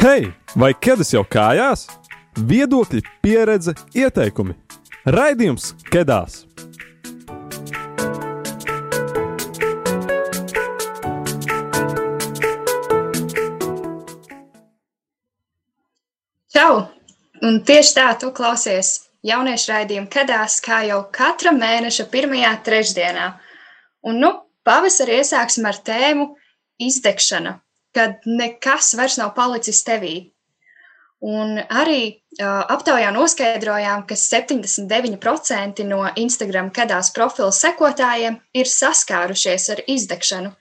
Hei, vai ķēdes jau kājās? Viedokļi, pieredze, ieteikumi. Raidījums Kedās! Čau! Un tieši tā, tu klausies jauniešu raidījumu Kedās, kā jau katra mēneša pirmajā trešdienā. Un, nu, pavasarī iesāksim ar tēmu izdegšana, kad nekas vairs nav palicis tevī. Un arī uh, aptaujā noskaidrojām, ka 79% no Instagram kadās profila sekotājiem ir saskārušies ar izdegšanu.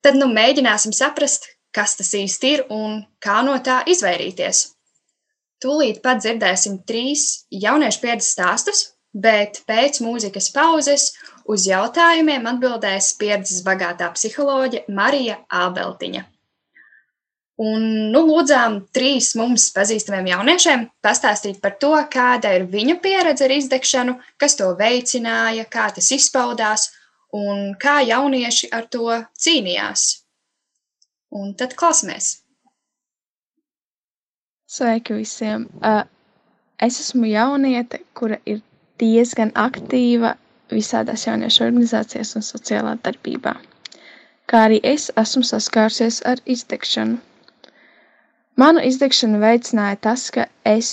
Tad nu mēģināsim saprast, kas tas īsti ir un kā no tā izvairīties. Tūlīt pat dzirdēsim trīs jauniešu pieredzes stāstus, bet pēc mūzikas pauzes uz jautājumiem atbildēs pieredzes bagātā psiholoģe Marija Ābeltiņa. Un, nu, lūdzām trīs mums pazīstamiem jauniešiem pastāstīt par to, kāda ir viņu pieredze ar izdegšanu, kas to veicināja, kā tas izpaudās un kā jaunieši ar to cīnījās. Un tad klausāmies! Sveiki visiem! Es esmu jauniete, kura ir diezgan aktīva visādās jauniešu organizācijās un sociālā darbībā. Kā arī es esmu saskārusies ar izdegšanu. Manu izdegšanu veicināja tas, ka es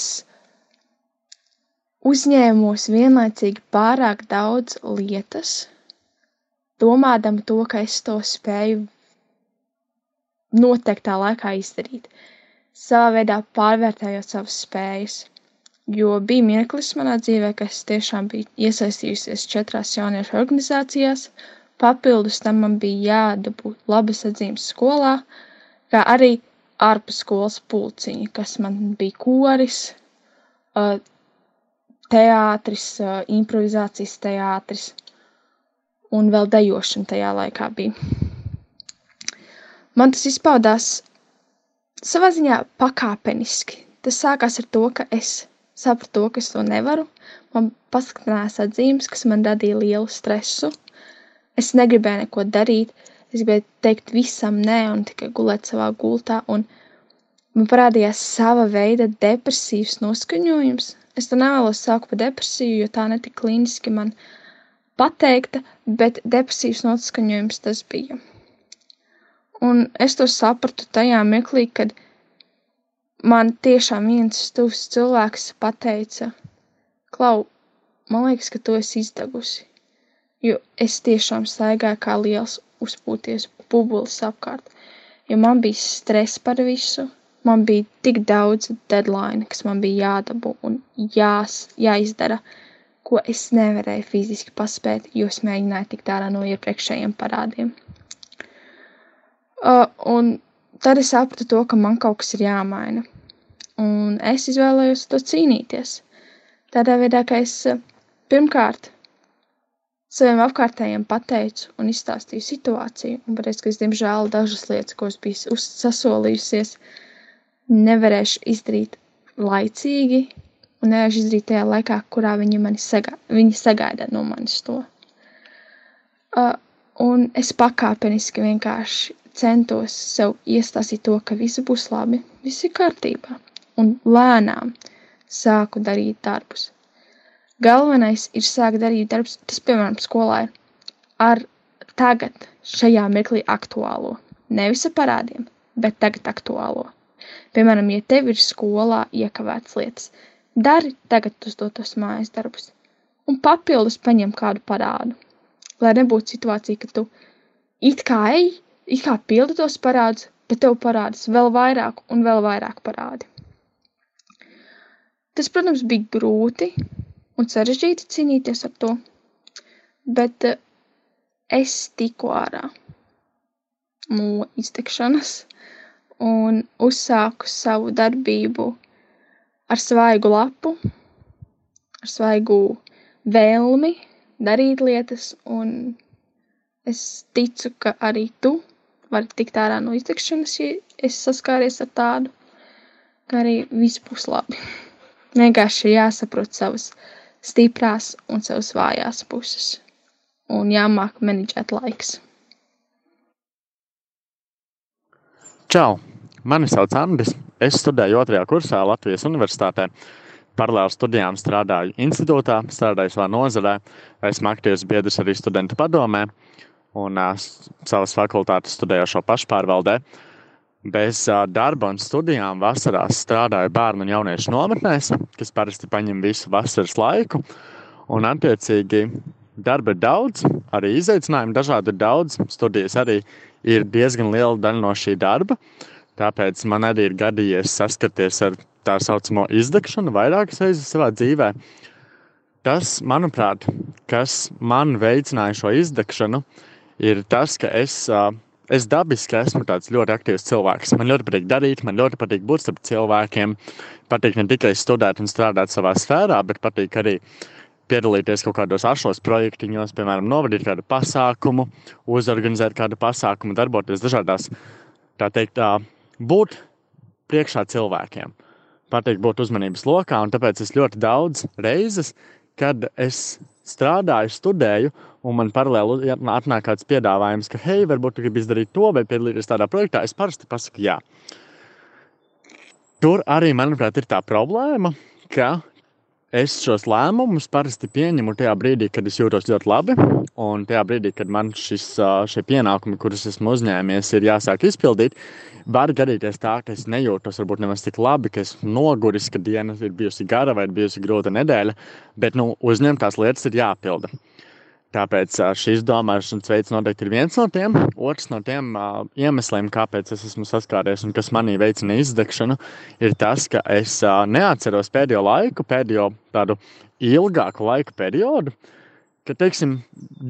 uzņēmos vienlaicīgi pārāk daudz lietas, domādama to, ka es to spēju noteiktā laikā izdarīt. Savā veidā pārvērtējot savas spējas. Jo bija mirklis manā dzīvē, ka es tiešām biju iesaistījusies četrās jauniešu organizācijās. Papildus tam man bija jādabū labas atzīmes skolā, kā arī ārpus skolas pulciņi, kas man bija koris, teātris, improvizācijas teātris un vēl dejošana tajā laikā bija. Man tas izpaudās savā ziņā pakāpeniski. Tas sākās ar to, ka es sapratu to, ka es to nevaru. Man pasliktinājās atzīmes, kas man radīja lielu stresu. Es negribēju neko darīt, Es gribēju teikt visam nē un tikai gulēt savā gultā, un man parādījās sava veida depresīvs noskaņojums. Es to nevēlos saukt par depresiju, jo tā netika klīniski man pateikta, bet depresīvs noskaņojums tas bija. Un es to sapratu tajā mirklī, kad man tiešām viens tuvs cilvēks pateica, Klau, man liekas, ka tu esi izdegusi. Jo es tiešām staigāju kā liels uzpūties bubulis apkārt. Jo man bija stress par visu, man bija tik daudz deadline, kas man bija jādabū un jās, jāizdara, ko es nevarēju fiziski paspēt, jo es mēģināju tikt ārā no iepriekšējiem parādiem. Uh, un tad es sapratu to, ka man kaut kas ir jāmaina. Un es izvēlējos to cīnīties. Tādā veidā, ka es pirmkārt saviem apkārtējiem pateicu un izstāstīju situāciju, un pateicu, ka es, diemžēl, dažas lietas, ko es biju sasolījusies, nevarēšu izdarīt laicīgi, un nevarēšu izdarīt tajā laikā, kurā viņi mani sagā, viņi sagaida no manis to. Uh, un es pakāpeniski vienkārši centos sev iestāstīt to, ka viss būs labi, viss ir kārtībā, un lēnām sāku darīt darbus Galvenais ir sākt darīt darbus, tas, piemēram, skolā ir ar tagad, šajā mirklī aktuālo. Nevis ar parādiem, bet tagad aktuālo. Piemēram, ja tev ir skolā iekavētas lietas, dari tagad uzdotos mājas darbus un papildus paņem kādu parādu. Lai nebūtu situācija, ka tu it kā ej, it kā pildi tos parādus, bet tev parādās vēl vairāk un vēl vairāk parādi. Tas, protams, bija grūti, un sarežģīti cīnīties ar to, bet eh, es tiku ārā no iztekšanas un uzsāku savu darbību ar svaigu lapu, ar svaigu vēlmi darīt lietas, un es ticu, ka arī tu vari tikt ārā no iztekšanas, ja es saskāries ar tādu, ka arī viss būs labi. Vienkārši jāsaprot savas stiprās un savas vājās puses. Un jāmāk menedžēt laiks. Čau! Mani sauc Andris. es studēju otrajā kursā Latvijas Universitātē. Paralēli studijām strādāju institūtā, strādāju savā nozarē, esmu aktīvs biedrs arī studentu padomē un uh, savas fakultātes studējošo pašpārvaldē. Bez uh, darba un studijām vasarās strādāju bērnu un jauniešu nometnēs, kas parasti paņem visu vasaras laiku. Un, attiecīgi, darba ir daudz, arī izaicinājumu dažādi ir daudz. Studijas arī ir diezgan liela daļa no šī darba. Tāpēc man arī ir gadījies saskarties ar tā saucamo izdegšanu vairākas reizes savā dzīvē. Tas, manuprāt, kas man veicināja šo izdegšanu, ir tas, ka es, es dabiski esmu tāds ļoti aktīvs cilvēks. Man ļoti patīk darīt, man ļoti patīk būt starp cilvēkiem. Patīk ne tikai studēt un strādāt savā sfērā, bet patīk arī piedalīties kaut kādos ašos projektiņos, piemēram, novadīt kādu pasākumu, uzorganizēt kādu pasākumu, darboties dažādās, tā teikt, tā, būt priekšā cilvēkiem. Pateikt, būt uzmanības lokā, un tāpēc es ļoti daudz reizes, kad es strādāju, studēju, un man paralēli atnāk kāds piedāvājums, ka, hei, varbūt tu gribi izdarīt to vai piedalīties tādā projektā, es parasti pasaku jā. Tur arī, manuprāt, ir tā problēma, ka Es šos lēmumus parasti pieņemu tajā brīdī, kad es jūtos ļoti labi. Un tajā brīdī, kad man šis, šie pienākumi, kurus esmu uzņēmies, ir jāsāk izpildīt, var gadīties tā, ka es nejūtos varbūt nemaz tik labi, ka esmu noguris, ka diena ir bijusi gara vai bijusi grūta nedēļa. Bet nu, uzņemtās lietas ir jāpilda. Tāpēc šīs domāšanas veids noteikti ir viens no tiem. Otrs no tiem uh, iemesliem, kāpēc es esmu saskāries un kas manī veicina izdegšanu, ir tas, ka es uh, neatceros pēdējo laiku, pēdējo tādu ilgāku laika periodu, ka, teiksim,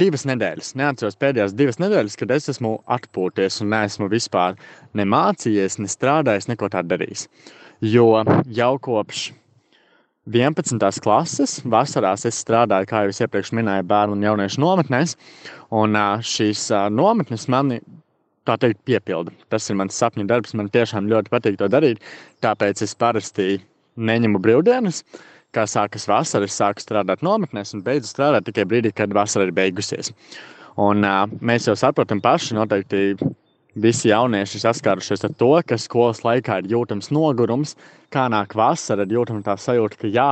divas nedēļas. Neatceros pēdējās divas nedēļas, kad es esmu atpūties un neesmu vispār ne mācījies, ne strādājis, neko tādu darījis. Jo jau kopš 11. klases. Vasarās es strādāju, kā jau es iepriekš minēju, bērnu un jauniešu nometnēs. Un šīs nometnes mani tā teikt piepilda. Tas ir mans sapņu darbs. Man tiešām ļoti patīk to darīt. Tāpēc es parasti neņemu brīvdienas. Kā sākas vasara, es sāku strādāt nometnēs un beidzu strādāt tikai brīdī, kad vasara ir beigusies. Un, mēs jau saprotam paši, noteikti visi jaunieši saskārušies ar to, ka skolas laikā ir jūtams nogurums, kā nāk vasara, ir jūtama tā sajūta, ka jā,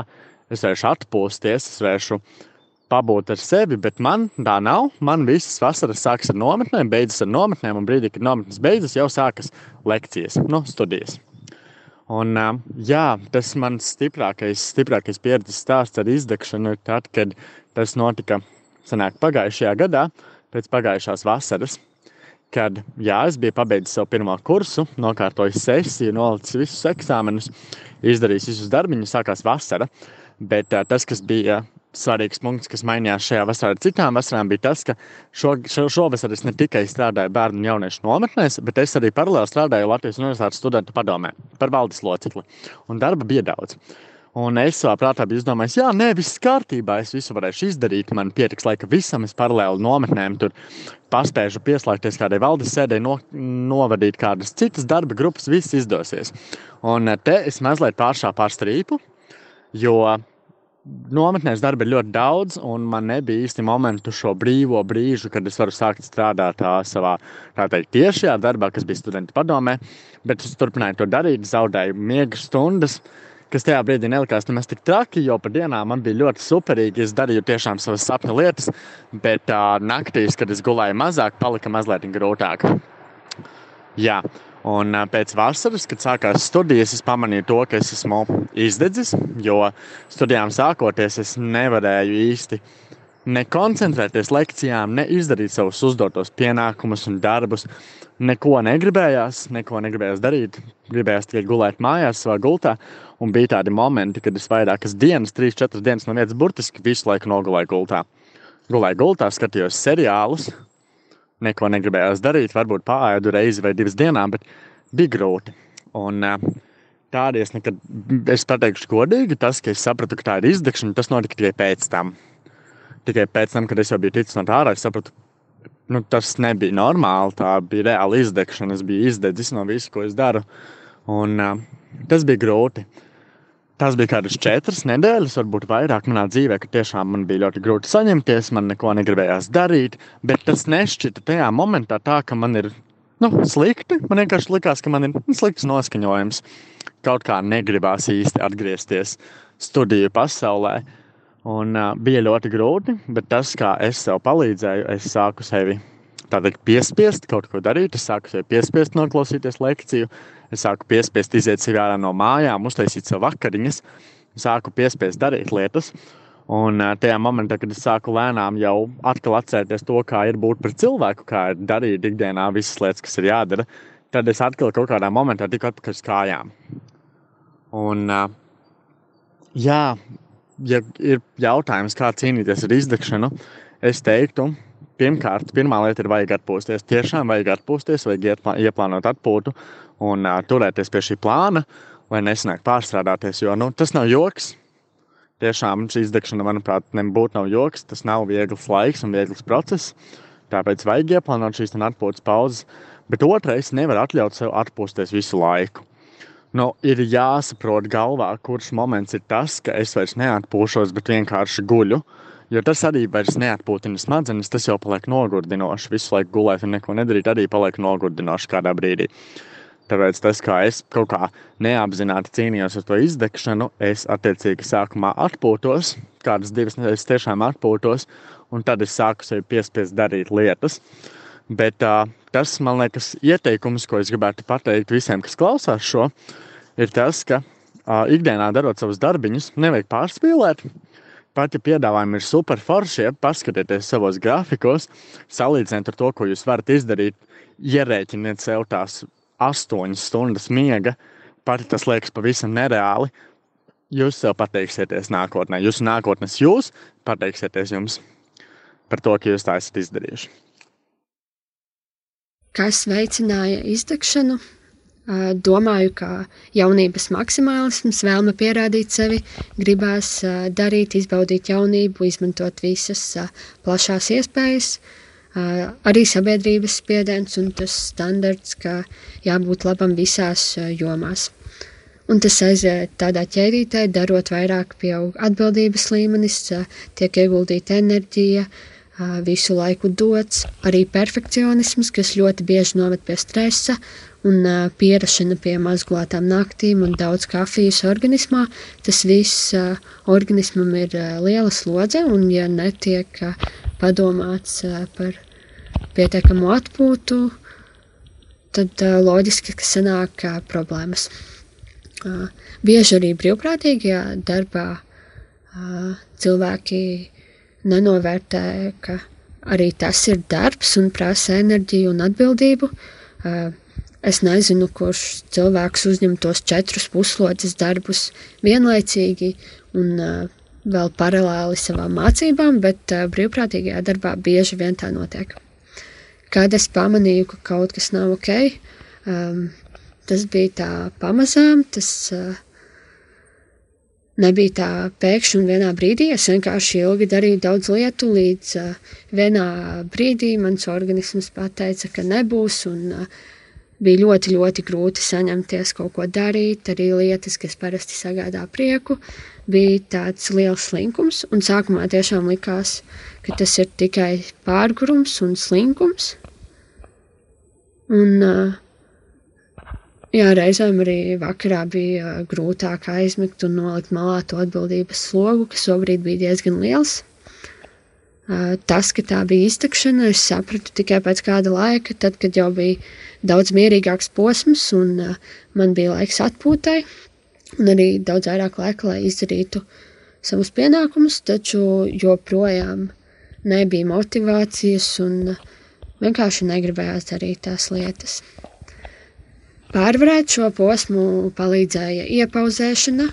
es varēšu atpūsties, es varēšu pabūt ar sevi, bet man tā nav. Man visas vasaras sākas ar nometnēm, beidzas ar nometnēm, un brīdī, kad nometnes beidzas, jau sākas lekcijas, nu, studijas. Un, jā, tas mans stiprākais, stiprākais pieredzes stāsts ar izdegšanu ir tad, kad tas notika senāk pagājušajā gadā, pēc pagājušās vasaras kad jā, es biju pabeidzis savu pirmo kursu, nokārtojis sesiju, nolicis visus eksāmenus, izdarījis visus darbiņus, sākās vasara. Bet uh, tas, kas bija svarīgs punkts, kas mainījās šajā vasarā ar citām vasarām, bija tas, ka šo, šo, šovasar es ne tikai strādāju bērnu un jauniešu nometnēs, bet es arī paralēli strādāju Latvijas Universitātes studentu padomē par valdes locekli. Un darba bija daudz. Un es savā prātā biju izdomājis, jā, nē, viss kārtībā, es visu varēšu izdarīt. Man pietiks laika visam, es paralēli nometnēm tur paspēju pieslēgties kādai valdes sēdē, no, novadīt kādas citas darba grupas, viss izdosies. Un te es mazliet pāršāpu pār strīpu, jo nometnēs darba ir ļoti daudz, un man nebija īsti momentu šo brīvo brīžu, kad es varu sākt strādāt tā savā tā teikt, tiešajā darbā, kas bija studenta padomē. Bet es turpināju to darīt, zaudēju miega stundas kas tajā brīdī nelikās nemaz tik traki, jo par dienām man bija ļoti superīgi. Es darīju tiešām savas sapņu lietas, bet uh, naktīs, kad es gulēju mazāk, palika mazliet grūtāk. Jā. Un uh, pēc vasaras, kad sākās studijas, es pamanīju to, ka es esmu izdedzis, jo studijām sākoties, es nevarēju īsti nekoncentrēties lekcijām, neizdarīt savus uzdotos pienākumus un darbus. Neko negribējās, neko negribējās darīt. Gribējās tikai gulēt mājās, savā gultā. Un bija tādi momenti, kad es vairākas dienas, trīs, četras dienas no vietas, burtiski visu laiku nogulēju gultā. Gulēju gultā, skatījos seriālus, neko negribējās darīt, varbūt pārēdu reizi vai divas dienā, bet bija grūti. Un, Tādi es nekad, es pateikšu, godīgi, tas, ka es sapratu, ka tā ir izdegšana, tas notika tikai pēc tam. Tikai pēc tam, kad es jau biju ticis no tā ārā, es sapratu, nu, tas nebija normāli. Tā bija reāla izdegšana. Es biju izdedzis no visu, ko es daru. Un, uh, tas bija grūti. Tas bija kādas četras nedēļas, varbūt vairāk manā dzīvē, ka tiešām man bija ļoti grūti saņemties, man neko negribējās darīt. Bet tas nešķita tajā momentā tā, ka man ir nu, slikti. Man vienkārši likās, ka man ir slikts noskaņojums. Kaut kā negribās īsti atgriezties studiju pasaulē. Un, uh, bija ļoti grūti, bet tas, kā es sev palīdzēju, es sāku sevi teikt, piespiest kaut ko darīt. Es sāku sevi piespiest noklausīties lekciju, es sāku piespiest iziet sev ārā no mājām, uztaisīt sev vakariņas, sāku piespiest darīt lietas. Un tajā momentā, kad es sāku lēnām jau atkal atcerēties to, kā ir būt par cilvēku, kā ir darīt ikdienā visas lietas, kas ir jādara, tad es atkal kaut kādā momentā tiku atpakaļ uz kājām. Un, jā, ja ir jautājums, kā cīnīties ar izdegšanu, es teiktu, pirmkārt, pirmā lieta ir vajag atpūsties. Tiešām vajag atpūsties, vajag ieplānot atpūtu un uh, turēties pie šī plāna, lai nesanāk pārstrādāties. Jo nu, tas nav joks. Tiešām šī izdegšana, manuprāt, nebūtu nav joks. Tas nav viegls laiks un viegls process. Tāpēc vajag ieplānot šīs atpūtas pauzes. Bet otrais, nevar atļaut sev atpūsties visu laiku. Nu, ir jāsaprot galvā, kurš moments ir tas, ka es vairs neatpūšos, bet vienkārši guļu. Jo tas arī vairs neatpūtina smadzenes, tas jau paliek nogurdinoši. Visu laiku gulēt un neko nedarīt, arī paliek nogurdinoši kādā brīdī. Tāpēc tas, kā es kaut kā neapzināti cīnījos ar to izdegšanu, es attiecīgi sākumā atpūtos, kādas divas nedēļas tiešām atpūtos, un tad es sāku sevi piespiest darīt lietas. Bet uh, tas, man liekas, ieteikums, ko es gribētu pateikt visiem, kas klausās šo, ir tas, ka uh, ikdienā darot savus darbiņus, nevajag pārspīlēt. Pat ja piedāvājumi ir super forši, ja paskatieties savos grafikos, salīdziniet ar to, ko jūs varat izdarīt, ierēķiniet sev tās astoņas stundas miega, pat tas liekas pavisam nereāli. Jūs sev pateiksieties nākotnē. Jūsu nākotnes jūs pateiksieties jums par to, ka jūs tā esat izdarījuši. Kas veicināja izdegšanu? Domāju, ka jaunības maksimālisms, vēlme pierādīt sevi, gribās darīt, izbaudīt jaunību, izmantot visas plašās iespējas, arī sabiedrības spiediens un tas standarts, ka jābūt labam visās jomās. Un tas aiziet tādā ķēdītē, darot vairāk, pieaug atbildības līmenis, tiek ieguldīta enerģija, visu laiku dots, arī perfekcionisms, kas ļoti bieži noved pie stresa un pierašana pie mazglātām naktīm un daudz kafijas organismā. Tas viss organismam ir liela slodze, un ja netiek padomāts par pietiekamu atpūtu, tad uh, loģiski, ka sanāk uh, problēmas. Uh, bieži arī brīvprātīgajā darbā uh, cilvēki nenovērtē, ka arī tas ir darbs un prasa enerģiju un atbildību. Uh, es nezinu, kurš cilvēks uzņem tos četrus puslodes darbus vienlaicīgi un uh, vēl paralēli savām mācībām, bet uh, brīvprātīgajā darbā bieži vien tā notiek kad es pamanīju, ka kaut kas nav ok, um, tas bija tā pamazām, tas uh, nebija tā pēkšņi un vienā brīdī. Es vienkārši ilgi darīju daudz lietu, līdz uh, vienā brīdī mans organisms pateica, ka nebūs, un uh, bija ļoti, ļoti grūti saņemties kaut ko darīt, arī lietas, kas parasti sagādā prieku. Bija tāds liels slinkums, un sākumā tiešām likās, ka tas ir tikai pārgurums un slinkums. Un, jā, reizēm arī vakarā bija grūtāk aizmigt un nolikt malā to atbildības slogu, kas šobrīd bija diezgan liels. Tas, ka tā bija iztekšana, es sapratu tikai pēc kāda laika, tad, kad jau bija daudz mierīgāks posms un man bija laiks atpūtai un arī daudz vairāk laika, lai izdarītu savus pienākumus, taču joprojām nebija motivācijas un uh, Vienkārši negribējās darīt tās lietas. Pārvarēt šo posmu palīdzēja iepauzēšana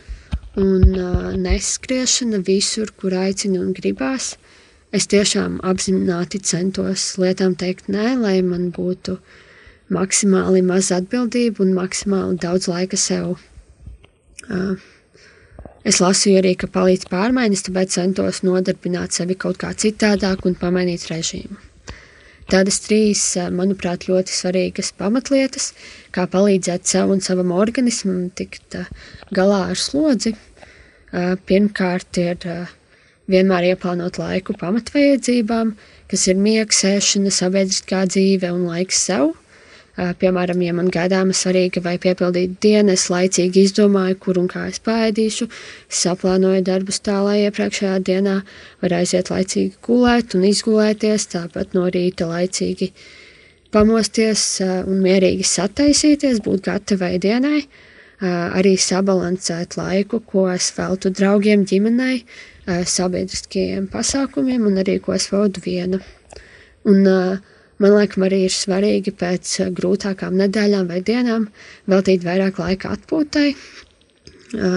un uh, neskriešana visur, kur aicina un gribās. Es tiešām apzināti centos lietām teikt nē, lai man būtu maksimāli maz atbildību un maksimāli daudz laika sev. Uh, es lasīju arī, ka palīdz pārmaiņas, tāpēc centos nodarbināt sevi kaut kā citādāk un pamainīt režīmu. Tādas trīs, manuprāt, ļoti svarīgas pamatlietas, kā palīdzēt sev un savam organismam tikt galā ar slodzi. Pirmkārt, ir vienmēr ieplānot laiku pamatvajadzībām, kas ir miegs, ēšana, sabiedriskā dzīve un laiks sev. Piemēram, ja man gaidāma svarīga vai piepildīta diena, es laicīgi izdomāju, kur un kā es pēdīšu, saplānoju darbus tā, lai iepriekšējā dienā var aiziet laicīgi gulēt un izgulēties, tāpat no rīta laicīgi pamosties un mierīgi sataisīties, būt gatavai dienai, arī sabalansēt laiku, ko es veltu draugiem, ģimenei, sabiedriskajiem pasākumiem un arī ko es vadu viena. Un uh, Man liekas, arī ir svarīgi pēc eh, grūtākām nedēļām vai dienām veltīt vairāk laika atpūtai, eh,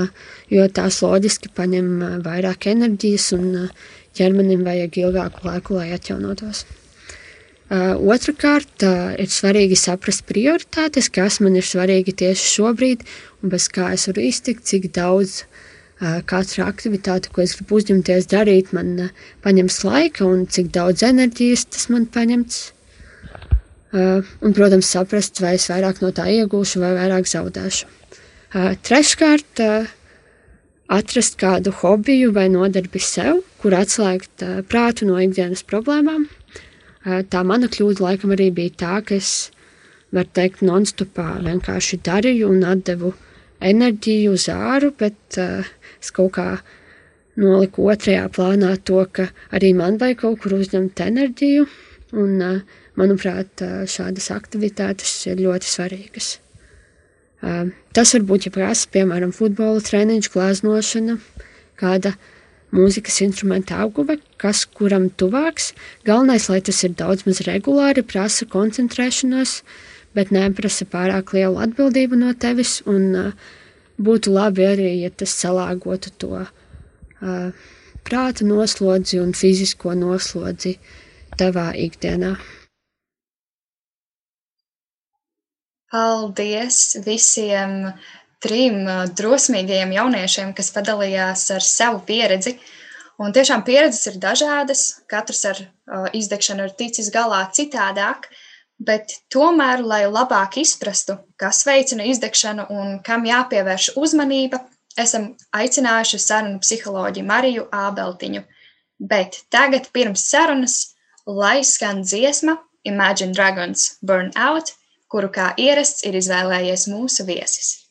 jo tās loģiski paņem eh, vairāk enerģijas un ķermenim vajag ilgāku laiku, lai atjaunotos. Otrakārt, ir svarīgi saprast prioritātes, kas man ir svarīgi tieši šobrīd, un bez kā es varu iztikt, cik daudz katra aktivitāte, ko es gribu uzņemties darīt, man paņems laika, un cik daudz enerģijas tas man paņems. Uh, un, protams, saprast, vai es vairāk no tā iegūšu vai vairāk zaudēšu. Uh, treškārt, uh, atrast kādu hobiju vai nodarbi sev, kur atslēgt prātu no ikdienas problēmām. Tā mana kļūda laikam arī bija tā, ka es, var teikt, nonstopā vienkārši darīju un atdevu enerģiju uz āru, bet es kaut kā noliku otrajā plānā to, ka arī man vajag kaut kur uzņemt enerģiju un uh, Manuprāt, šādas aktivitātes ir ļoti svarīgas. Tas var būt jebkas, piemēram, futbola treniņš, glāznošana, kāda mūzikas instrumenta apguve, kas kuram tuvāks. Galvenais, lai tas ir daudz maz regulāri, prasa koncentrēšanos, bet neprasa pārāk lielu atbildību no tevis, un būtu labi arī, ja tas salāgotu to uh, prāta noslodzi un fizisko noslodzi tavā ikdienā. Paldies visiem trim uh, drosmīgajiem jauniešiem, kas padalījās ar savu pieredzi. Un tiešām pieredzes ir dažādas, katrs ar uh, izdegšanu ir ticis galā citādāk, bet tomēr, lai labāk izprastu, kas veicina izdegšanu un kam jāpievērš uzmanība, esam aicinājuši sarunu psiholoģi Mariju Ābeltiņu. Bet tagad pirms sarunas, lai skan dziesma Imagine Dragons Burn Out – kuru kā ierasts ir izvēlējies mūsu viesis.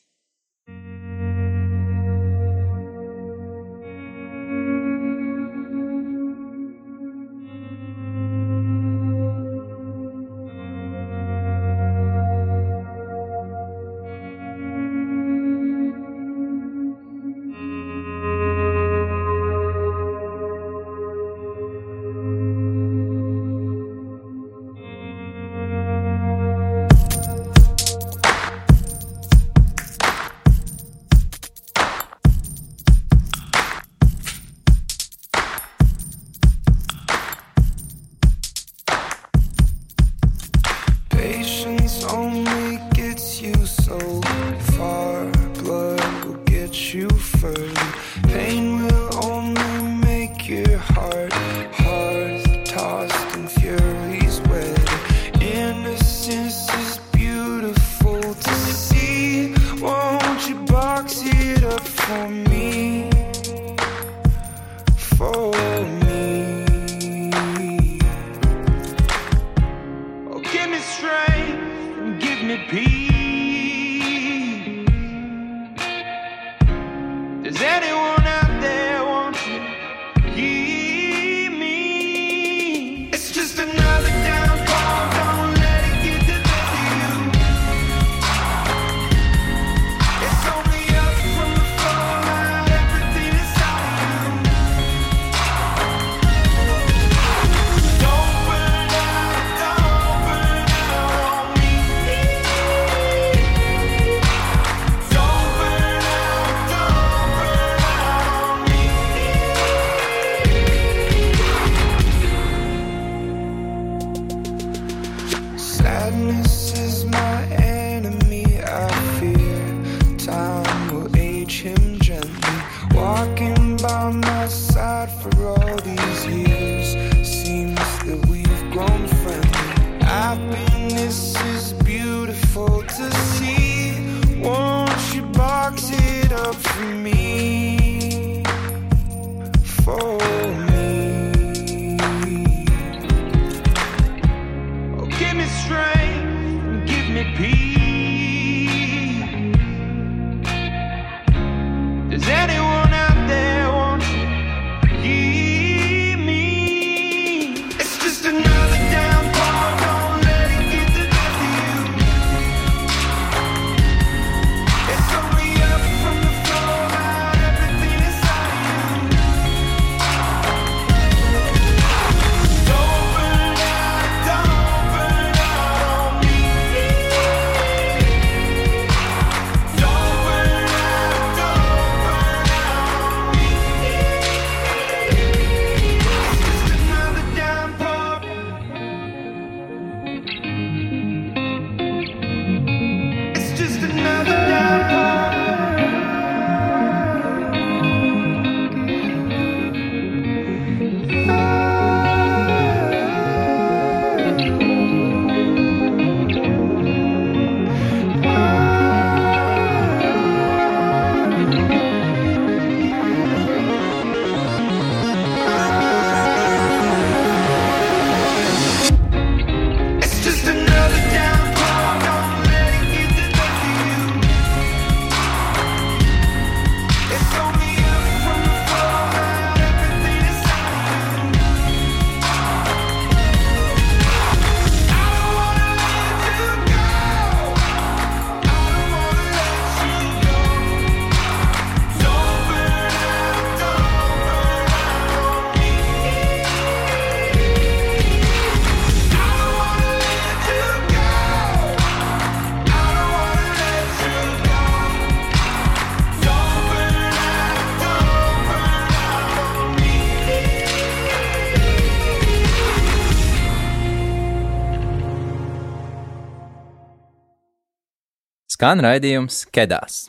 Skan raidījums Kedās.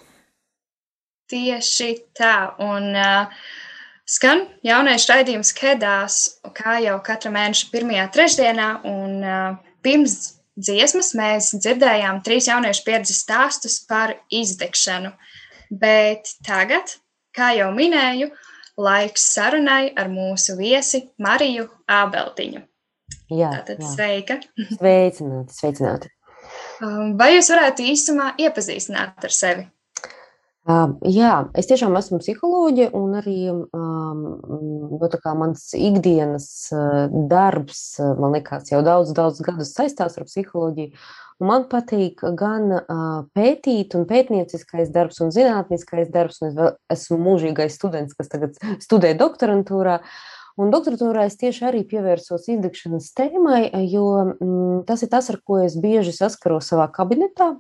Tieši tā. Un uh, skan jaunais raidījums Kedās, kā jau katra mēneša pirmajā trešdienā. Un uh, pirms dziesmas mēs dzirdējām trīs jauniešu pieredzes stāstus par izdegšanu. Bet tagad, kā jau minēju, laiks sarunai ar mūsu viesi Mariju Ābeltiņu. Jā, Tātad jā. sveika! Sveicināti, sveicināti. Um, Vai jūs varētu īsumā iepazīstināt ar sevi? Um, jā, es tiešām esmu psiholoģe, un arī um, nu, tā kā mans ikdienas uh, darbs, uh, man liekas, jau daudz, daudz gadus saistās ar psiholoģiju. Un man patīk gan uh, pētīt, un pētnieciskais darbs, un zinātniskais darbs, un es vēl esmu mūžīgais students, kas tagad studē doktorantūrā. Un doktorantūrā es tieši arī pievērsos izdegšanas tēmai, jo mm, tas ir tas, ar ko es bieži saskaros savā kabinetā.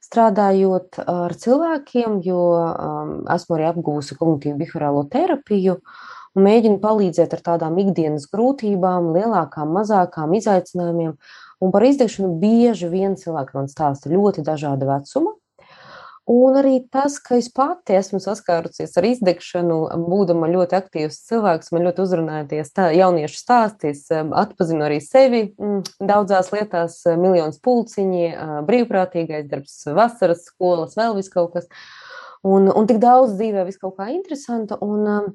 Strādājot ar cilvēkiem, jo um, esmu arī apgūusi kognitīvu behaviorālo terapiju un mēģinu palīdzēt ar tādām ikdienas grūtībām, lielākām, mazākām izaicinājumiem. Un par izdegšanu bieži vien cilvēki man stāsta ļoti dažāda vecuma. Un arī tas, ka es pati esmu saskārusies ar izdegšanu, būdama ļoti aktīvs cilvēks, man ļoti uzrunāja tie stā, jauniešu stāsti. Es um, atpazinu arī sevi mm, daudzās lietās, uh, miljonus pulciņi, uh, brīvprātīgais darbs, vasaras skolas, vēl vis kaut kas. Un, un tik daudz dzīvē, vis kaut kā interesanta. Un, um,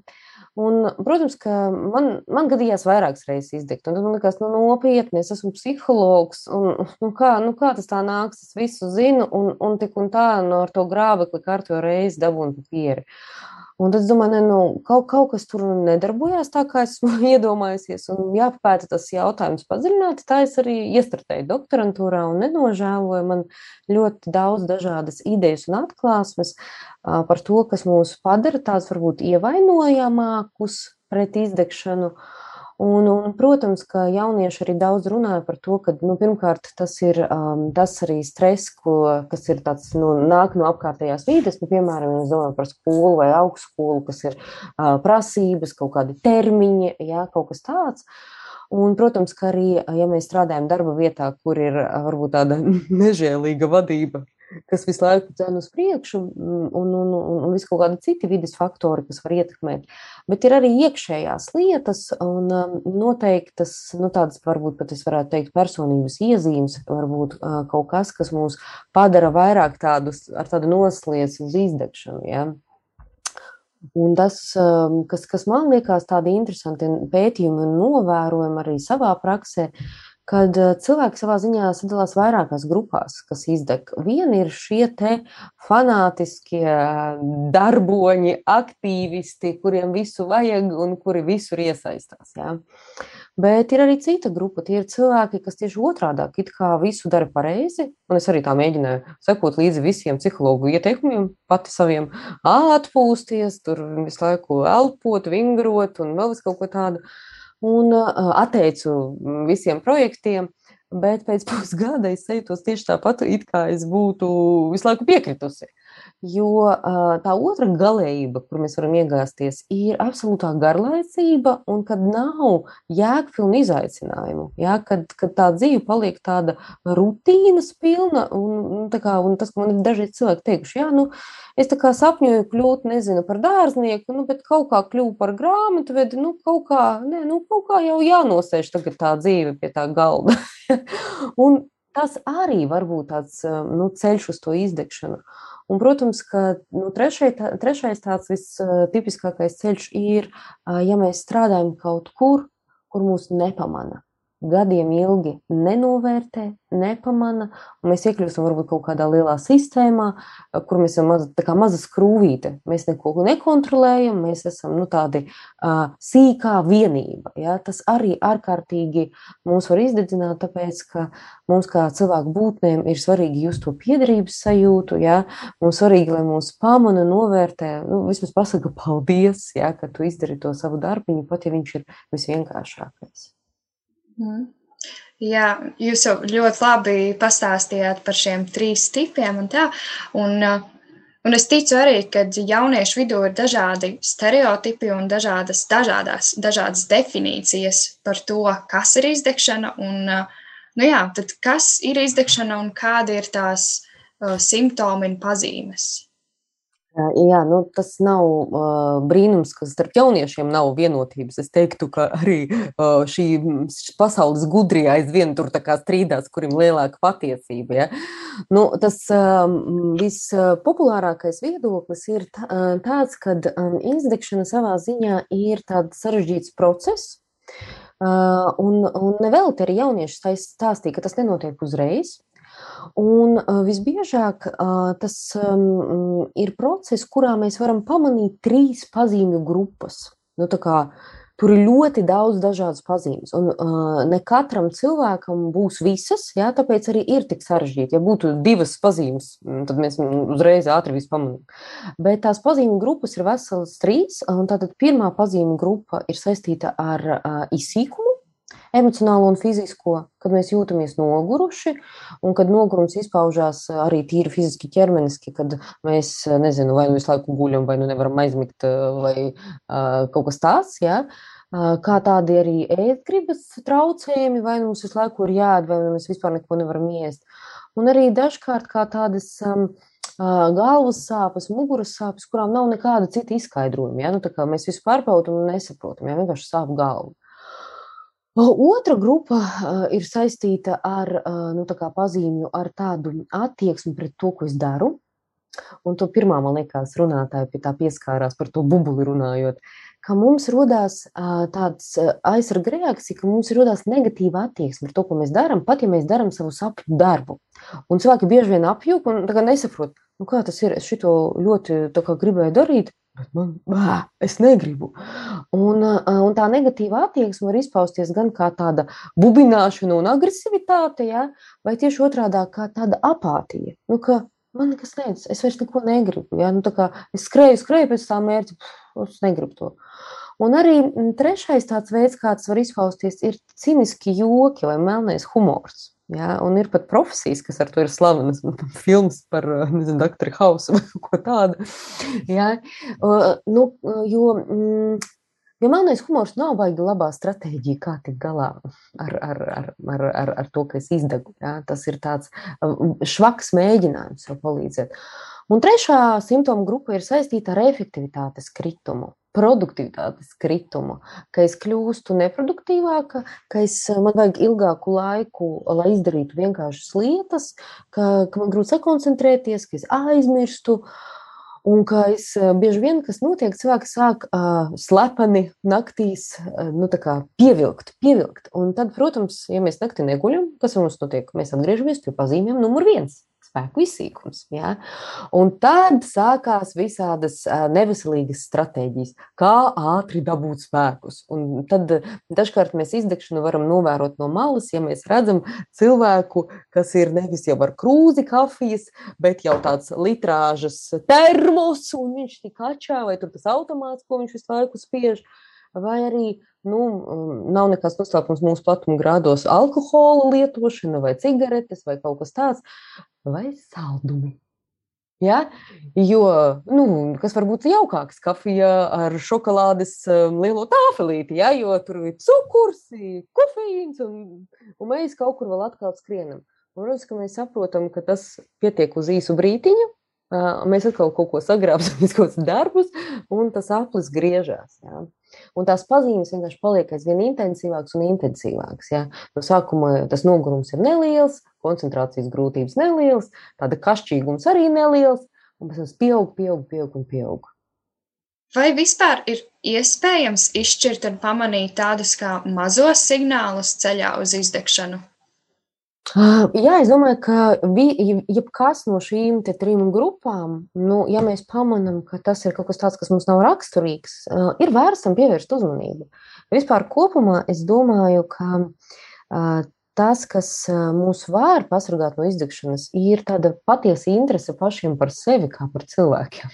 Un, protams, ka man, man gadījās vairākas reizes izdegt. Tad man liekas, nu, nopietni, es esmu psihologs. Un, nu, kā, nu, kā tas tā nāks? Es visu zinu, un, un tik un tā no ar to grābekli kārto reizi dabūnu papīri. Un tad es domāju, ne, nu, kaut, kaut kas tur nedarbojās tā, kā esmu iedomājusies. Un jāpapēta tas jautājums padziļināti. Tā es arī iestrādēju doktorantūrā un nenožēloju. Man ļoti daudz dažādas idejas un atklāsmes uh, par to, kas mūs padara tādus varbūt ievainojamākus pret izdegšanu. Un, un, protams, ka jaunieši arī daudz runāja par to, ka nu, pirmkārt tas ir um, tas arī stress, ko, kas ir tāds, nu, nāk no apkārtējās vides. Nu, piemēram, mēs domājam par skolu vai augstskolu, kas ir uh, prasības, kaut kādi termiņi, jā, kaut kas tāds. Un, protams, ka arī, ja mēs strādājam darba vietā, kur ir varbūt tāda nežēlīga vadība, kas visu laiku dzēna uz priekšu, un, un, un, un visu kaut kādi citi vidas faktori, kas var ietekmēt. Bet ir arī iekšējās lietas un um, noteiktas, nu tādas varbūt pat es varētu teikt personības iezīmes, varbūt uh, kaut kas, kas mūs padara vairāk tādus ar tādu noslēdz uz izdegšanu, ja. Un tas, um, kas, kas man liekas tādi interesanti pētījumi un novērojumi arī savā praksē, kad eh, cilvēki savā ziņā sadalās vairākās grupās, kas izdeg. Viena ir šie te fanātiskie darboņi, aktīvisti, kuriem visu vajag un kuri visur iesaistās. Jā. Bet ir arī cita grupa. Tie ir cilvēki, kas tieši otrādi it kā visu dara pareizi. Un es arī tā mēģināju sekot līdzi visiem psihologu ieteikumiem, pati saviem atpūsties, tur visu laiku elpot, vingrot un vēl kaut ko tādu. Un uh, atteicu visiem projektiem, bet pēc pusgada es jūtos tieši tāpat, it kā es būtu visu laiku piekritusi. Jo tā otra galējība, kur mēs varam iegāzties, ir absolūtā garlaicība, un kad nav jēgpilna izaicinājumu. Ja? Kad, kad tā dzīve paliek tāda rutīnas pilna, un, kā, un tas, ka man ir daži cilvēki teikuši, jā, nu, es tā kā sapņoju kļūt, nezinu, par dārznieku, nu, bet kaut kā kļuvu par grāmatvedi, nu, kaut kā, ne, nu, kaut kā jau jānosēž tagad tā dzīve pie tā galda. un tas arī var būt tāds nu, ceļš uz to izdegšanu. Un, protams, ka nu, trešai, tā, trešais tāds vistipiskākais ceļš ir, ja mēs strādājam kaut kur, kur mūs nepamana. Gadiem ilgi nenovērtē, nepamana, un mēs iekļūstam varbūt kaut kādā lielā sistēmā, kur mēs esam maza, tā kā maza skrūvīte. Mēs neko nekontrolējam, mēs esam nu, tādi uh, sīkā vienība. Ja? Tas arī ārkārtīgi mūs var izdedzināt, tāpēc, ka mums kā cilvēku būtnēm ir svarīgi just to piederības sajūtu, ja? mums svarīgi, lai mūs pamana, novērtē, nu, vismaz pasaka paldies, ja? ka tu izdari to savu darbiņu, pat ja viņš ir visvienkāršākais. Mm. Jā, jūs jau ļoti labi pastāstījāt par šiem trīs tipiem. Un tā, un, un es ticu arī, ka jauniešu vidū ir dažādi stereotipi un dažādas, dažādās, dažādas definīcijas par to, kas ir izdegšana. Un, nu jā, kas ir izdegšana un kādi ir tās uh, simptomi un pazīmes? Jā, nu, tas nav uh, brīnums, ka starp jauniešiem nav vienotības. Es teiktu, ka arī uh, šī pasaules gudrie aizvien tur strīdās, kurim lielāka patiesība. Ja? Nu, tas um, vispopulārākais viedoklis ir tā, tāds, ka um, izdegšana savā ziņā ir tāds sarežģīts process. Uh, un, un nevelti arī jaunieši stāstīja, ka tas nenotiek uzreiz. Un visbiežāk tas ir process, kurā mēs varam pamanīt trīs pazīmju grupas. Nu, kā, Tur ir ļoti daudz dažādas pazīmes, un uh, ne katram cilvēkam būs visas, jā, tāpēc arī ir tik sarežģīti. Ja būtu divas pazīmes, tad mēs uzreiz ātri visu pamanām. Bet tās pazīmju grupas ir veselas trīs, un tātad pirmā pazīmju grupa ir saistīta ar uh, izsīkumu, emocionālo un fizisko, kad mēs jūtamies noguruši, un kad nogurums izpaužās arī tīri fiziski, ķermeniski, kad mēs, nezinu, vai nu visu laiku guļam, vai nu nevaram aizmigt, vai uh, kaut kas tāds, jā. Uh, kā tādi arī ēstgribas traucējumi, vai nu mums visu laiku ir jāēd, vai nu mēs vispār neko nevaram iest. Un arī dažkārt kā tādas um, galvas sāpes, muguras sāpes, kurām nav nekāda cita izskaidrojuma. Ja? Nu, mēs visu pārbaudām un nesaprotam, ja vienkārši sāp galva. Otra grupa ir saistīta ar nu, pazīmju, ar tādu attieksmi pret to, ko es daru. Un to pirmā, man liekas, runātāja pie tā pieskārās par to bubuli runājot, ka mums rodās tāds aizsarga reakcija, ka mums rodās negatīva attieksme par to, ko mēs darām, pat ja mēs darām savu sapņu darbu. Un cilvēki bieži vien apjūk un nesaprot, nu, kā tas ir. Es šito ļoti gribēju darīt, Bet man, bā, es negribu. Un, un tā negatīva attieksme var izpausties gan kā tāda bubināšana un agresivitāte, ja, vai tieši otrādi - kā tāda apātija. Nu, ka man nekas neicis, es vairs neko negribu. Ja, nu, es skrēju, skrēju pēc tā mērķa, es negribu to. Un arī trešais tāds veids, kā tas var izpausties, ir ciniski joki vai melnais humors. Ja, un ir pat profesijas, kas ar to ir slavenas. Filmas par nezinu, doktoru Hausu vai ko tādu. Ja, nu, jo, jo melnais humors nav baigi labā stratēģija, kā tikt galā ar, ar, ar, ar, ar, ar to, ka es izdegu. Ja. Tas ir tāds švaks mēģinājums sev palīdzēt. Un trešā simptoma grupa ir saistīta ar efektivitātes kritumu produktivitātes kritumu, ka es kļūstu neproduktīvāka, ka es, man vajag ilgāku laiku, lai izdarītu vienkāršas lietas, ka, ka man grūti sakoncentrēties, ka es aizmirstu. Un ka es eh, bieži vien, kas notiek, cilvēki sāk uh, slepeni naktīs uh, nu, pievilkt, pievilkt. Un tad, protams, ja mēs naktī neguļam, kas mums notiek? Mēs atgriežamies pie pazīmēm numur viens spēku izsīkums. Ja? Un tad sākās visādas neveselīgas stratēģijas, kā ātri dabūt spēkus. Un tad dažkārt mēs izdegšanu varam novērot no malas, ja mēs redzam cilvēku, kas ir nevis jau ar krūzi kafijas, bet jau tāds litrāžas termos, un viņš tik atšā, vai tur tas automāts, ko viņš visu laiku spiež. Vai arī nu, nav nekas noslēpums mūsu platuma grādos, alkohola lietošana, vai cigaretes, vai kaut kas tāds, vai saldumi. Ja? Jo, nu, kas var būt jaukāks, kafija ar šokolādes um, lielo tāfelīti, ja? jo tur ir cukurs, kofeīns, un, un mēs kaut kur vēl atkal skrienam. Un, protams, ka mēs saprotam, ka tas pietiek uz īsu brītiņu, mēs atkal kaut ko sagrābsim, kaut kādus darbus, un tas aplis griežās. Ja? Un tās pazīmes vienkārši paliek aizvien intensīvākas un intensīvākas. Ja? No sākuma tas nogurums ir neliels, koncentrācijas grūtības nelielas, tāda kašķīgums arī neliels, un pēc tam pieaug, pieaug, pieaug un pieaug. Vai vispār ir iespējams izšķirt un pamanīt tādus kā mazos signālus ceļā uz izdegšanu? Jā, es domāju, ka jebkas no šīm trim grupām, nu, ja mēs pamanām, ka tas ir kaut kas tāds, kas mums nav raksturīgs, ir vērts tam pievērst uzmanību. Vispār kopumā es domāju, ka tas, kas mūs var pasargāt no izdegšanas, ir tāda patiesa interese pašiem par sevi kā par cilvēkiem.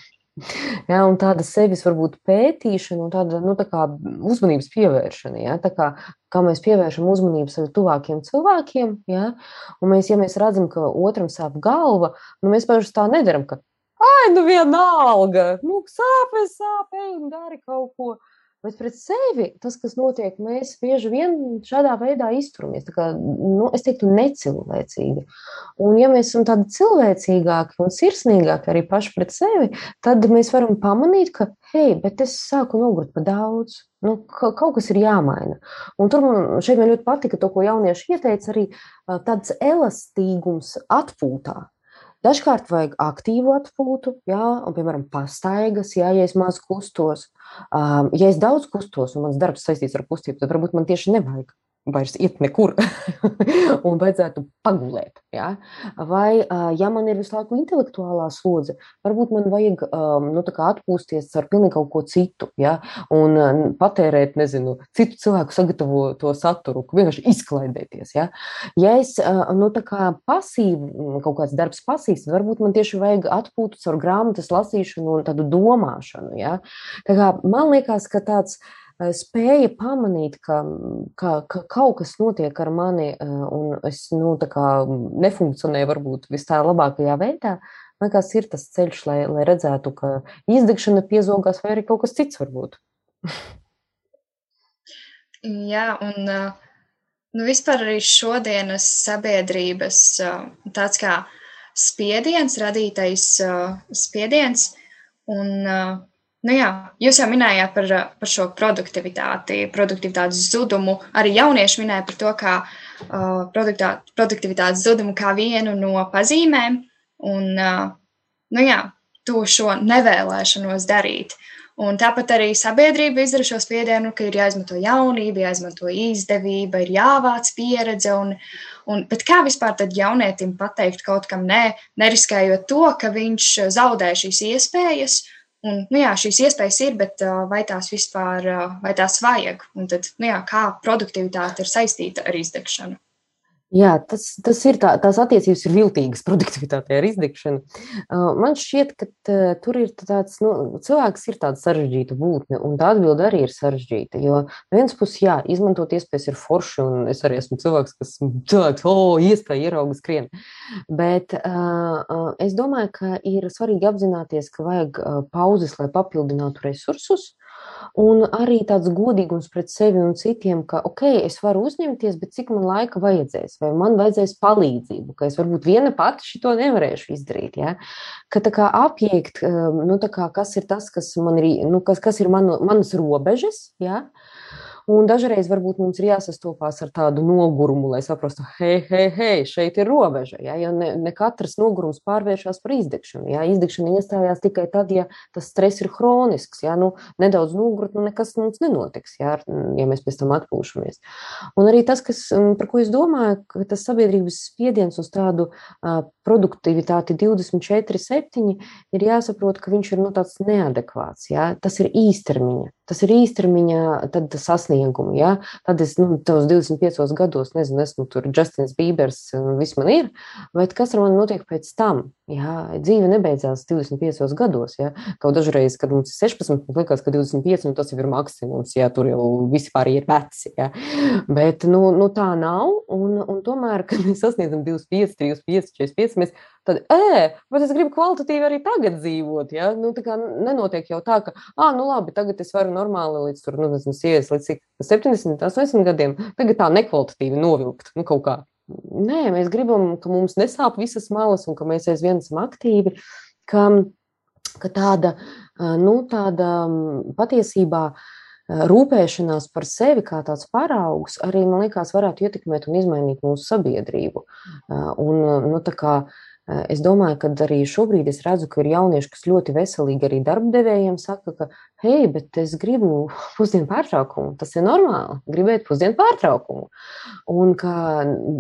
Ja, un tāda sevis varbūt pētīšana un tāda nu, tā uzmanības pievēršana. Ja, tā kā, kā mēs pievēršam uzmanību sev tuvākiem cilvēkiem, ja, un mēs, ja mēs redzam, ka otram sāp galva, nu, mēs paši tā nedaram, ka, ai, nu vienalga, nu, sāpes, sāpē, un dari kaut ko. Bet pret sevi tas, kas notiek, mēs bieži vien šādā veidā izturamies. Kā, nu, es teiktu, necilvēcīgi. Un, ja mēs esam tādi cilvēcīgāki un sirsnīgāki arī paši pret sevi, tad mēs varam pamanīt, ka, hei, bet es sāku nogurt pa daudz. Nu, ka, kaut kas ir jāmaina. Un tur man man ļoti patika to, ko jaunieši ieteica, arī tāds elastīgums atpūtā. Dažkārt vajag aktīvu atpūtu, jā, un, piemēram, pastaigas, jā, ja es maz kustos. Um, ja es daudz kustos un mans darbs saistīts ar kustību, tad varbūt man tieši nevajag vairs iet nekur un vajadzētu pagulēt. Ja? Vai, ja man ir visu laiku intelektuālā slodze, varbūt man vajag nu, atpūsties ar pilnīgi kaut ko citu ja? un patērēt, nezinu, citu cilvēku sagatavoto saturu, vienkārši izklaidēties. Ja, ja es nu, pasīvi, kaut kāds darbs pasīvs, varbūt man tieši vajag atpūtu caur grāmatas lasīšanu un tādu domāšanu. Ja? Tā kā man liekas, ka tāds eh, spēja pamanīt, ka, ka, ka kaut kas notiek ar mani, un es nu, nefunkcionēju varbūt vis tā labākajā veidā. Man liekas, ir tas ceļš, lai, lai redzētu, ka izdegšana piezogās, vai arī kaut kas cits varbūt. Jā, un nu, vispār arī šodienas sabiedrības tāds kā spiediens, radītais spiediens. Un, uh, nu jā, jūs jau minējāt par, uh, par šo produktivitāti, produktivitātes zudumu. Arī jaunieši minēja par to, kā uh, produktivitātes zudumu kā vienu no pazīmēm. Un, uh, nu jā, to šo nevēlēšanos darīt. Un tāpat arī sabiedrība izdara šo spiedienu, ka ir jāizmanto jaunība, jāizmanto izdevība, ir jāvāc pieredze. Un, un, bet kā vispār tad jaunietim pateikt kaut kam nē, neriskējot to, ka viņš zaudē šīs iespējas? Un, nu jā, šīs iespējas ir, bet vai tās vispār vai tās vajag? Un tad, nu jā, kā produktivitāte ir saistīta ar izdegšanu? Jā, tas, tas ir tā, tās attiecības ir viltīgas produktivitātei ar izdegšanu. Man šķiet, ka tur ir tāds, nu, cilvēks ir tāds sarežģīta būtne, un tā atbilde arī ir sarežģīta. Jo no vienas puses, jā, izmantot iespējas ir forši, un es arī esmu cilvēks, kas cilvēks, o, oh, iespēja ierauga skrien. Bet uh, es domāju, ka ir svarīgi apzināties, ka vajag pauzes, lai papildinātu resursus. Un arī tāds godīgums pret sevi un citiem, ka, ok, es varu uzņemties, bet cik man laika vajadzēs, vai man vajadzēs palīdzību, ka es varbūt viena pati to nevarēšu izdarīt. Ja? Ka tā kā apjēgt, um, nu, tā kā, kas ir tas, kas man ir, nu, kas, kas ir manu, manas robežas, ja? Un dažreiz varbūt mums ir jāsastopās ar tādu nogurumu, lai saprastu, hei, hei, hei, šeit ir robeža. Ja, ja ne, ne katrs nogurums pārvēršas par izdegšanu. Ja, izdegšana iestājās tikai tad, ja tas stress ir hronisks. Ja, nu, nedaudz nogurt, nu nekas mums nenotiks, ja, ja mēs pēc tam atpūšamies. Un arī tas, kas, par ko es domāju, ka tas sabiedrības spiediens uz tādu uh, produktivitāti 24, 7 ir jāsaprot, ka viņš ir nu, tāds neadekvāts. Ja? Tas ir īstermiņa. Tas ir īstermiņa sasniegumi. Ja? Tad es nu, tos 25 gados, nezinu, esmu tur Justins Bībers, viss man ir, bet kas ar mani notiek pēc tam? Ja? Dzīve nebeidzās 25 gados. Ja? Kaut dažreiz, kad mums ir 16, man liekas, ka 25 nu, tas ir maksimums, ja tur jau vispār ir veci. Ja? Bet nu, nu, tā nav. Un, un tomēr, kad mēs sasniedzam 25, 35, 45, mēs tad, ē, bet es gribu kvalitatīvi arī tagad dzīvot. Ja? Nu, tā kā nenotiek jau tā, ka, ah, nu labi, tagad es varu normāli līdz tur, nu, nezinu, sievietes līdz cik 70, 80 gadiem, tagad tā nekvalitatīvi novilkt, nu, kaut kā. Nē, mēs gribam, ka mums nesāp visas malas un ka mēs aizvien esam aktīvi, ka, ka tāda, nu, tāda patiesībā rūpēšanās par sevi kā tāds paraugs arī, man liekas, varētu ietekmēt un izmainīt mūsu sabiedrību. Un, nu, tā kā Es domāju, ka arī šobrīd es redzu, ka ir jaunieši, kas ļoti veselīgi arī darbdevējiem saka, ka, hei, bet es gribu pusdienu pārtraukumu. Tas ir normāli, gribēt pusdienu pārtraukumu. Un ka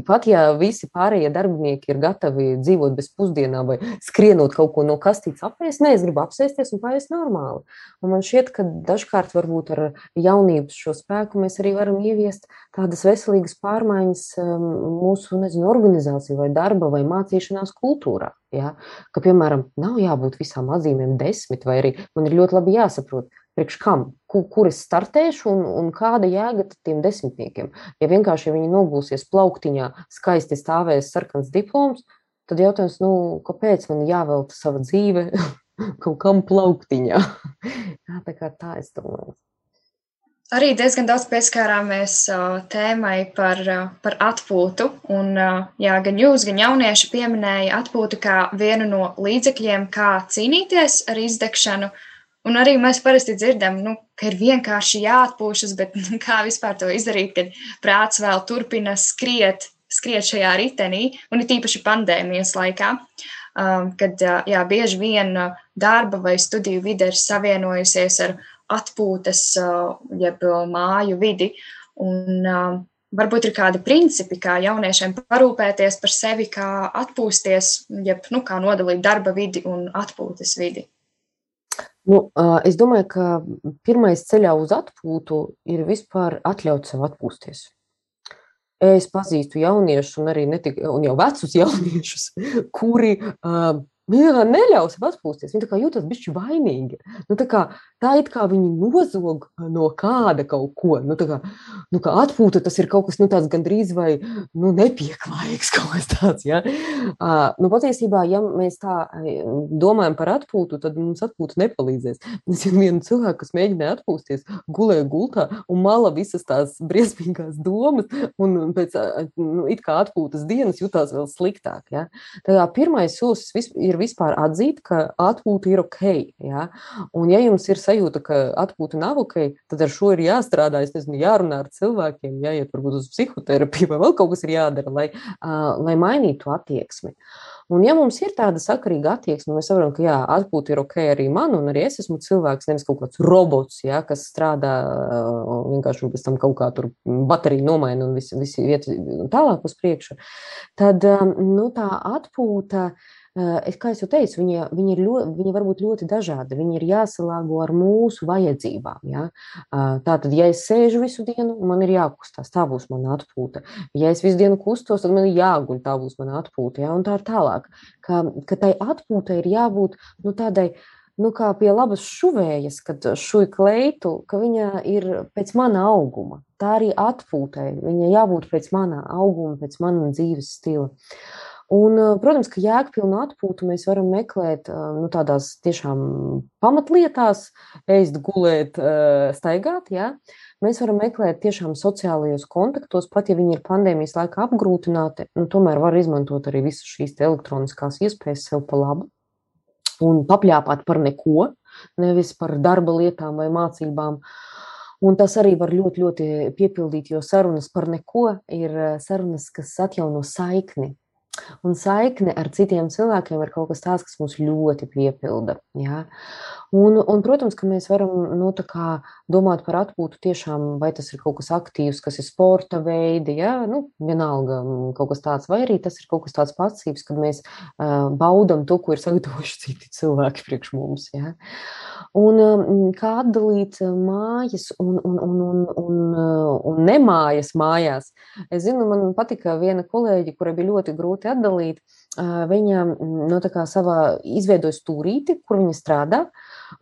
pat ja visi pārējie darbinieki ir gatavi dzīvot bez pusdienām vai skrienot kaut ko no kastītes apēst, nē, es gribu apsēsties un pāriest normāli. Un man šķiet, ka dažkārt varbūt ar jaunības šo spēku mēs arī varam ieviest tādas veselīgas pārmaiņas mūsu, nezinu, organizāciju vai darba vai mācīšanās kultūrā. Ja? Ka, piemēram, nav jābūt visām atzīmēm desmit, vai arī man ir ļoti labi jāsaprot, priekš kam, kur, kur es startēšu un, un kāda jēga tiem desmitniekiem. Ja vienkārši ja viņi nogulsies plauktiņā, skaisti stāvēs sarkans diploms, tad jautājums, nu, kāpēc man jāvelta sava dzīve kaut kam plauktiņā? Jā, tā kā tā es domāju. Arī diezgan daudz pieskārāmies uh, tēmai par, uh, par atpūtu. Un, uh, jā, gan jūs, gan jaunieši pieminēja atpūtu kā vienu no līdzekļiem, kā cīnīties ar izdegšanu. Un arī mēs parasti dzirdam, nu, ka ir vienkārši jāatpūšas, bet nu, kā vispār to izdarīt, kad prāts vēl turpina skriet, skriet šajā ritenī, un ir tīpaši pandēmijas laikā, um, kad jā, bieži vien darba vai studiju vide ir savienojusies ar atpūtas, jeb māju vidi. Un, varbūt ir kādi principi, kā jauniešiem parūpēties par sevi, kā atpūsties, jeb nu, kā nodalīt darba vidi un atpūtas vidi. Nu, es domāju, ka pirmais ceļā uz atpūtu ir vispār atļaut sev atpūsties. Es pazīstu jauniešus, un arī netik, un jau vecus jauniešus, kuri uh, vienkārši neļaus sev atpūsties. Viņi jūtas bišķi vainīgi. Nu, tā, kā, tā it kā viņi nozog no kāda kaut ko. Nu, kā, nu, kā atpūta tas ir kaut kas nu, tāds gandrīz vai nu, nepieklājīgs tāds. Ja? Uh, nu, patiesībā, ja mēs tā domājam par atpūtu, tad mums atpūta nepalīdzēs. Es jau vienu cilvēku, kas mēģināja atpūsties, gulēja gultā un mala visas tās briesmīgās domas, un pēc nu, it kā atpūtas dienas jutās vēl sliktāk. Ja? Tā kā pirmais solis ir vispār atzīt, ka atpūta ir ok. Ja? Un, ja jums ir sajūta, ka atpūta nav ok, tad ar šo ir jāstrādā. Nezinu, jārunā ar cilvēkiem, jāiet varbūt uz psihoterapiju vai vēl kaut kas ir jādara, lai, uh, lai mainītu attieksmi. Un, ja mums ir tāda sakarīga attieksme, mēs saprotam, ka jā, atpūta ir ok arī man, un arī es esmu cilvēks, nevis kaut kāds robots, ja, kas strādā vienkārši pēc tam kaut kā tur bateriju nomaina un visi, visi iet tālāk uz priekšu, tad nu, tā atpūta. Es, kā jau teicu, viņi, viņi, ir ļoti, viņi var būt ļoti dažādi. Viņi ir jāsalāgo ar mūsu vajadzībām. Ja? Tātad, ja es sēžu visu dienu, man ir jākustās, tā būs mana atpūta. Ja es visu dienu kustos, tad man ir jāguļ, tā būs mana atpūta. Ja? Un tā ir tālāk. Ka, ka tai atpūtai ir jābūt nu, tādai nu, kā pie labas šuvējas, kad šuju kleitu, ka viņa ir pēc mana auguma. Tā arī atpūtai. Viņa jābūt pēc mana auguma, pēc mana dzīves stila. Un, protams, ka jēgpilnu atpūtu mēs varam meklēt nu, tādās tiešām pamatlietās, ēst, gulēt, staigāt. Ja? Mēs varam meklēt tiešām sociālajos kontaktos, pat ja viņi ir pandēmijas laikā apgrūtināti, nu, tomēr var izmantot arī visas šīs elektroniskās iespējas sev pa labu un papļāpāt par neko, nevis par darba lietām vai mācībām. Un tas arī var ļoti, ļoti piepildīt, jo sarunas par neko ir sarunas, kas atjauno saikni. Un saikne ar citiem cilvēkiem ir kaut kas tāds, kas mūs ļoti piepilda. Ja? Un, un, protams, ka mēs varam nu, domāt par atpūtu tiešām, vai tas ir kaut kas aktīvs, kas ir sporta veidi, ja? nu, vienalga mm, kaut kas tāds, vai arī tas ir kaut kas tāds pasīvs, kad mēs uh, baudam to, ko ir sagatavojuši citi cilvēki priekš mums. Ja? Un um, kā atdalīt mājas un, un, un, un, un, un nemājas mājās? Es zinu, man patika viena kolēģi, kurai bija ļoti grūti atdalīt. Uh, viņa mm, no, kā, savā izveidoja stūrīti, kur viņa strādā.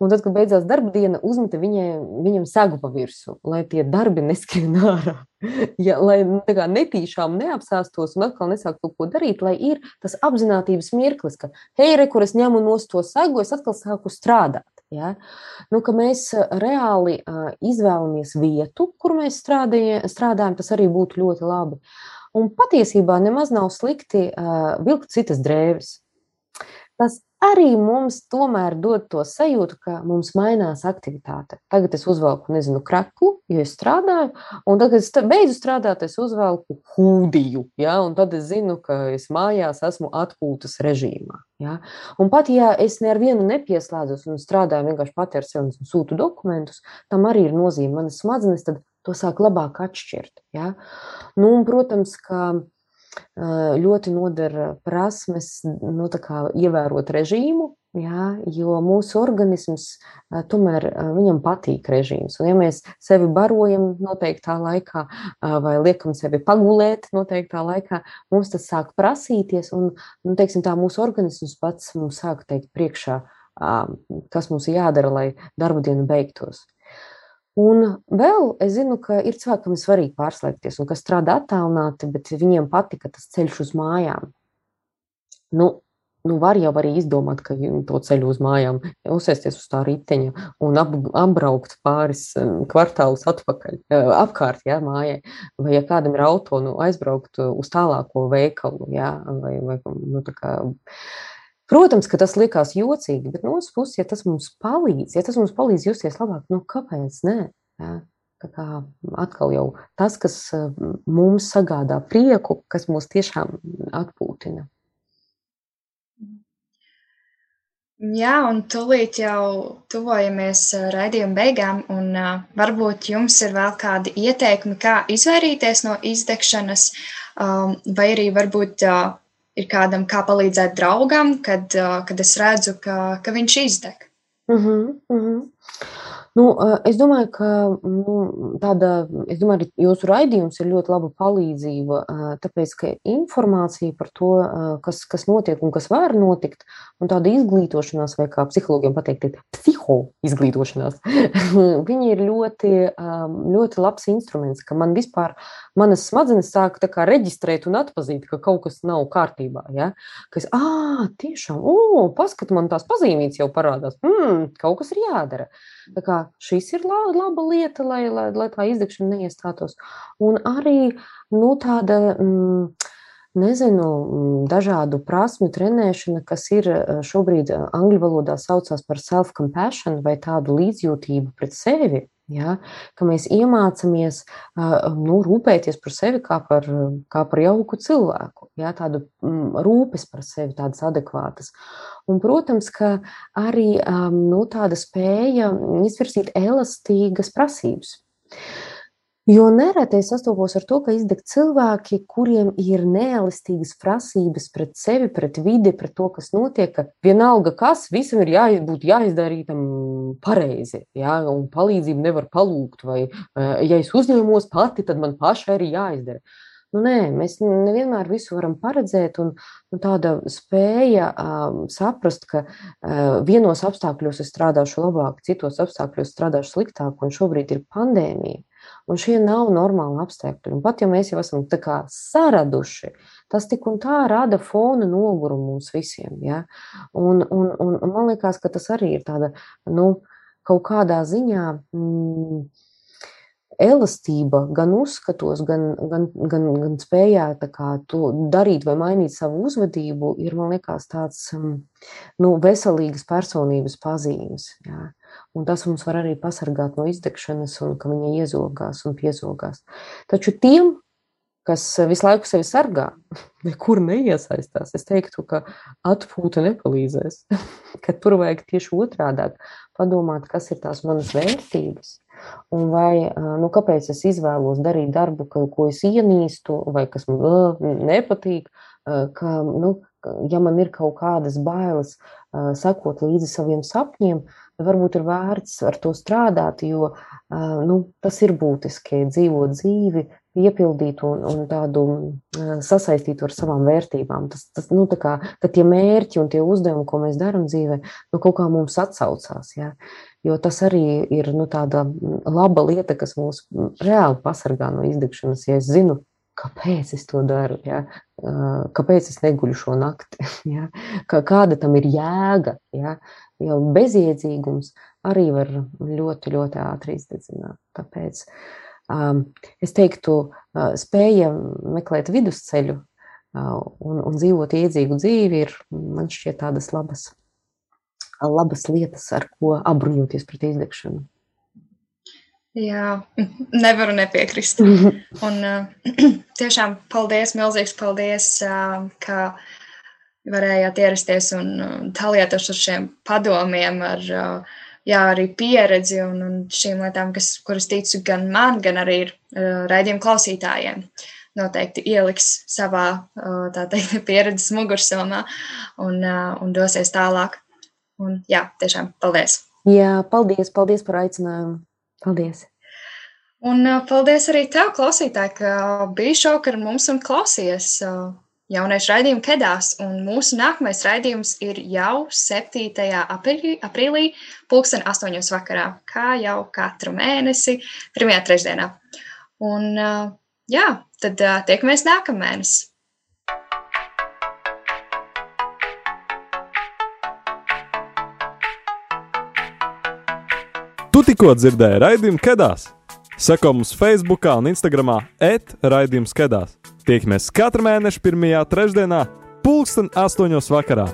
Un tad, kad beidzās darba diena, uzmeta viņai, viņam segu pa virsmu, lai tie darbi neskrien ārā. Ja, lai nu, kā netīšām neapsēstos un atkal nesāktu kaut ko darīt, lai ir tas apziņotības mirklis, ka, hei, re, kur es ņemu no to segu, es atkal sāku strādāt. Ja? Nu, mēs reāli uh, izvēlamies vietu, kur mēs strādāja, strādājam, tas arī būtu ļoti labi. Un patiesībā nemaz nav slikti uh, vilkt citas drēbes. Tas arī mums tomēr dod to sajūtu, ka mums mainās aktivitāte. Tagad es uzvelku, nezinu, kraklu, jo es strādāju, un tad, kad es beidzu strādāt, es uzvelku hūdiju, ja, un tad es zinu, ka es mājās esmu atpūtas režīmā. Ja. Un pat, ja es ne ar vienu nepieslēdzos un strādāju vienkārši pati ar sevi un sūtu dokumentus, tam arī ir nozīme. Manas smadzenes tad to sāk labāk atšķirt. Ja. Nu, un, protams, ka ļoti nodara prasmes nu, ievērot režīmu, jā, jo mūsu organisms tomēr viņam patīk režīms. Un, ja mēs sevi barojam noteiktā laikā vai liekam sevi pagulēt noteiktā laikā, mums tas sāk prasīties, un nu, teiksim, tā mūsu organisms pats mums sāk teikt priekšā, kas mums jādara, lai darba diena beigtos. Un vēl es zinu, ka ir cilvēki, kam ir svarīgi pārslēgties, un kas strādā attālināti, bet viņiem patika tas ceļš uz mājām. Nu, nu var jau arī izdomāt, ka to ceļu uz mājām, uzsēsties uz tā riteņa un ap, apbraukt pāris kvartālus atpakaļ, apkārt, jā, mājai. Vai, ja kādam ir auto, nu, aizbraukt uz tālāko veikalu, jā, vai, vai nu, tā kā Protams, ka tas liekas jocīgi, bet no otras puses, ja tas mums palīdz, ja tas mums palīdz justies labāk, nu kāpēc nē? Ja? Tā kā atkal jau tas, kas mums sagādā prieku, kas mūs tiešām atpūtina. Jā, un tūlīt jau tuvojamies raidījuma beigām, un uh, varbūt jums ir vēl kādi ieteikumi, kā izvairīties no izdegšanas, um, vai arī varbūt uh, ir kādam, kā palīdzēt draugam, kad, kad es redzu, ka, ka viņš izdeg. Uh -huh, uh -huh. Nu, es domāju, ka nu, tāda, es domāju, jūsu raidījums ir ļoti laba palīdzība, tāpēc, ka informācija par to, kas, kas notiek un kas var notikt, un tāda izglītošanās, vai kā psihologiem pateikt, ir psiho izglītošanās, viņi ir ļoti, ļoti labs instruments, ka man vispār, manas smadzenes sāk tā kā reģistrēt un atpazīt, ka kaut kas nav kārtībā, ja? ka es, ā, tiešām, o, paskat, man tās pazīmītes jau parādās, mm, kaut kas ir jādara. Tā kā šis ir laba, laba lieta, lai, lai, lai tā izdegšana neiestātos. Un arī nu, tāda. Mm, nezinu, dažādu prasmu trenēšana, kas ir šobrīd angļu valodā saucās par self-compassion vai tādu līdzjūtību pret sevi. Ja, ka mēs iemācāmies nu, rūpēties par sevi kā par, kā par jauku cilvēku, ja, tādu rūpes par sevi, tādas adekvātas. Un, protams, ka arī nu, tāda spēja izvirzīt elastīgas prasības. Jo nereti es sastopos ar to, ka izdeg cilvēki, kuriem ir neelastīgas prasības pret sevi, pret vidi, pret to, kas notiek. Ka vienalga, kas visam ir jābūt jāizdarītam pareizi, jā, un palīdzību nevar palūgt, vai ja es uzņēmos pati, tad man pašai arī jāizdara. Nu, nē, mēs nevienmēr visu varam paredzēt, un nu, tāda spēja um, saprast, ka uh, vienos apstākļos es strādāšu labāk, citos apstākļos strādāšu sliktāk, un šobrīd ir pandēmija. Un šie nav normāli apstākļi. Un pat ja mēs jau esam saraduši, tas tik un tā rada fona nogurumu mums visiem. Ja? Un, un, un, un man liekas, ka tas arī ir tāda, nu, kaut kādā ziņā. Mm, elastība gan uzskatos, gan, gan, gan, gan spējā kā, darīt vai mainīt savu uzvedību, ir, man liekas, tāds nu, veselīgas personības pazīmes. Jā. Un tas mums var arī pasargāt no izdegšanas, un ka viņa iezogās un piezogās. Taču tiem, kas visu laiku sevi sargā, nekur neiesaistās, es teiktu, ka atpūta nepalīdzēs. ka tur vajag tieši otrādi padomāt, kas ir tās manas vērtības. Un vai, nu, kāpēc es izvēlos darīt darbu, ko es ienīstu, vai kas man nepatīk, ka, nu, ja man ir kaut kādas bailes, uh, sekot līdzi saviem sapņiem, varbūt ir vērts ar to strādāt, jo nu, tas ir būtiski dzīvot dzīvi, piepildīt un, un tādu sasaistīt ar savām vērtībām. Tas, tas, nu, kā, ka tie mērķi un tie uzdevumi, ko mēs darām dzīvē, nu, kaut kā mums atsaucās. Ja? Jo tas arī ir nu, tāda laba lieta, kas mūs reāli pasargā no izdegšanas. Ja es zinu, kāpēc es to daru, ja? kāpēc es neguļu šo nakti, ja? kāda tam ir jēga. Ja? Jo bezjēdzīgums arī var ļoti, ļoti ātri izdedzināt. Tāpēc um, es teiktu, uh, spēja meklēt vidusceļu uh, un, un dzīvot iedzīgu dzīvi ir, man šķiet, tādas labas, labas lietas, ar ko apbruņoties pret izdegšanu. Jā, nevaru nepiekrist. Un uh, tiešām paldies, milzīgs paldies, uh, ka varējāt ierasties un dalīties ar šiem padomiem, ar jā, arī pieredzi un, un šīm lietām, kas, kuras ticu gan man, gan arī raidījuma klausītājiem. Noteikti ieliks savā teikt, pieredzes mugursomā un, un dosies tālāk. Un, jā, tiešām paldies! Jā, paldies, paldies par aicinājumu! Paldies! Un paldies arī tev, klausītāji, ka biji šovakar ar mums un klausies jauniešu raidījumu Kedās, un mūsu nākamais raidījums ir jau 7. aprīlī, aprīlī pulksten 8. vakarā, kā jau katru mēnesi, pirmajā trešdienā. Un jā, tad tiekamies nākamēnes. Tu tikko dzirdēji raidījumu Kedās. Seko mums Facebook un Instagram etraidījums Kedās. Tiekamies katru mēnešu pirmajā trešdienā, pulksten astoņos vakarā.